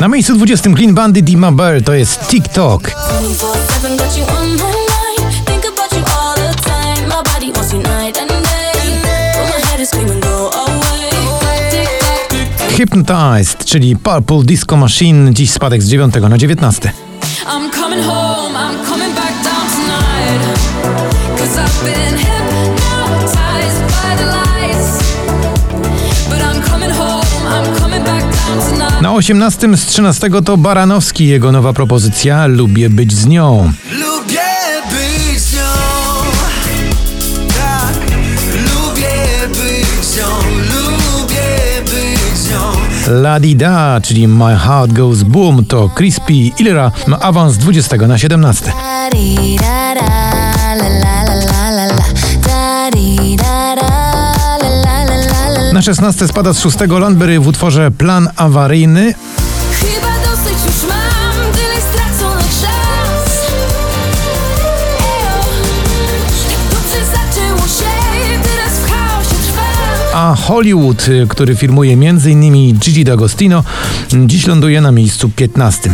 Na miejscu 20 Clean Bandit i Ma Bear to jest TikTok. 24/7 got you on my mind. Think about you all the time. My body wants you night and day. But my head is screaming, go away. Tick-tock. Hypnotized, czyli Purple Disco Machine, dziś spadek z 9 na 19. I'm coming home, I'm coming. Na 18 z 13 to Baranowski, jego nowa propozycja Lubię być z nią. Lubię być z nią Tak, lubię być z nią Lubię być z nią La Di Da, czyli My Heart Goes Boom to Crispy Ilera ma awans z 20 na 17. Na 16 spada z 6 Landberry w utworze Plan awaryjny, Chyba dosyć już mam tyle. Ejo, tak dobrze zaczęło się, teraz w chaosie trwa. a Hollywood, y, który firmuje m.in. Gigi D'Agostino, dziś ląduje na miejscu 15.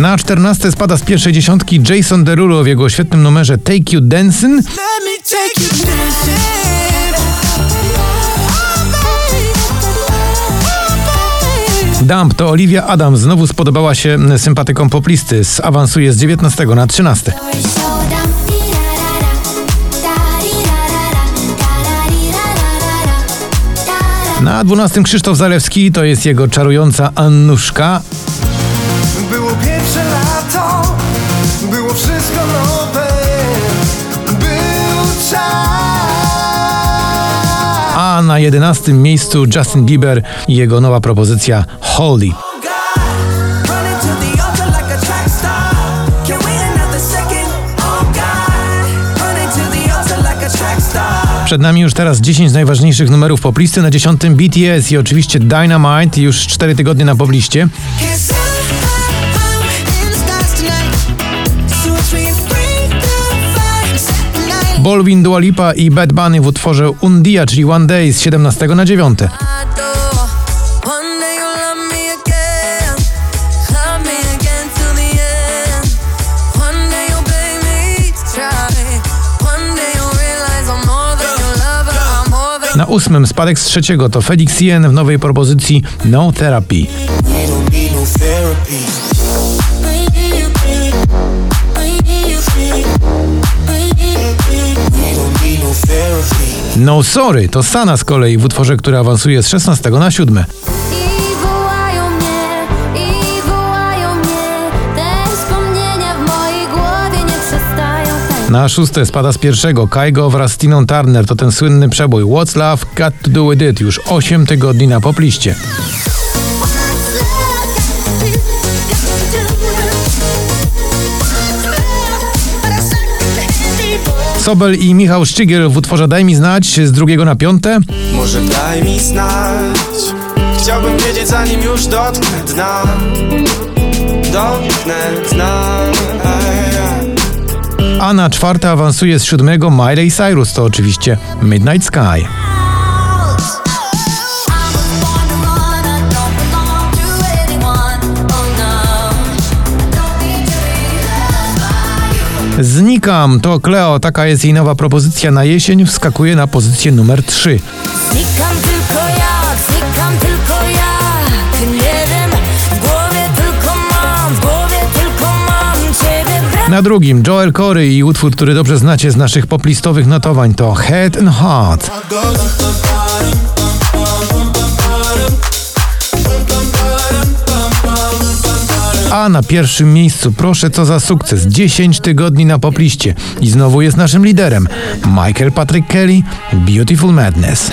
Na 14 spada z pierwszej dziesiątki Jason Derulo w jego świetnym numerze Take You Dancing, Dump to Olivia Adams. Znowu spodobała się sympatykom poplisty, awansuje z 19 na 13. Na 12 Krzysztof Zalewski to jest jego czarująca Annuszka, na 11 miejscu Justin Bieber i jego nowa propozycja Holy. Przed nami już teraz 10 najważniejszych numerów poplisty, na 10 BTS i oczywiście Dynamite, już 4 tygodnie na pobliście. Bolwin, Dua Lipa i Bad Bunny w utworze Undia, czyli One Day z 17 na 9. One day you'll love me again, love me again till the end. One day you'll blame me to try. One day you'll realize I'm more than your lover, I'm more than Na ósmym spadek z trzeciego to Felix Yen w nowej propozycji No Therapy. No Sorry to Sana z kolei w utworze, który awansuje z 16 na 7. I wołają mnie, i wołają mnie. Te wspomnienia w mojej głowie nie przestają tańczyć. Na szóste spada z pierwszego Kaigo wraz z Tiną Turner to ten słynny przebój What's Love Got To Do With It już 8 tygodni na popliście. Sobel i Michał Szczygiel w utworze Daj mi znać z drugiego na piąte. Może daj mi znać Chciałbym wiedzieć zanim już dotknę dna Dotknę dna. A na czwarte awansuje z siódmego Miley Cyrus, to oczywiście Midnight Sky. Znikam, to Cleo, taka jest jej nowa propozycja na jesień, wskakuje na pozycję numer 3. Znikam tylko ja, znikam tylko ja. Nie wiem, w głowie tylko mam, w głowie tylko mam ciebie. Na drugim Joel Corey i utwór, który dobrze znacie z naszych poplistowych notowań to Head and Heart. A na pierwszym miejscu, proszę co za sukces, 10 tygodni na popliście. I znowu jest naszym liderem, Michael Patrick Kelly, Beautiful Madness.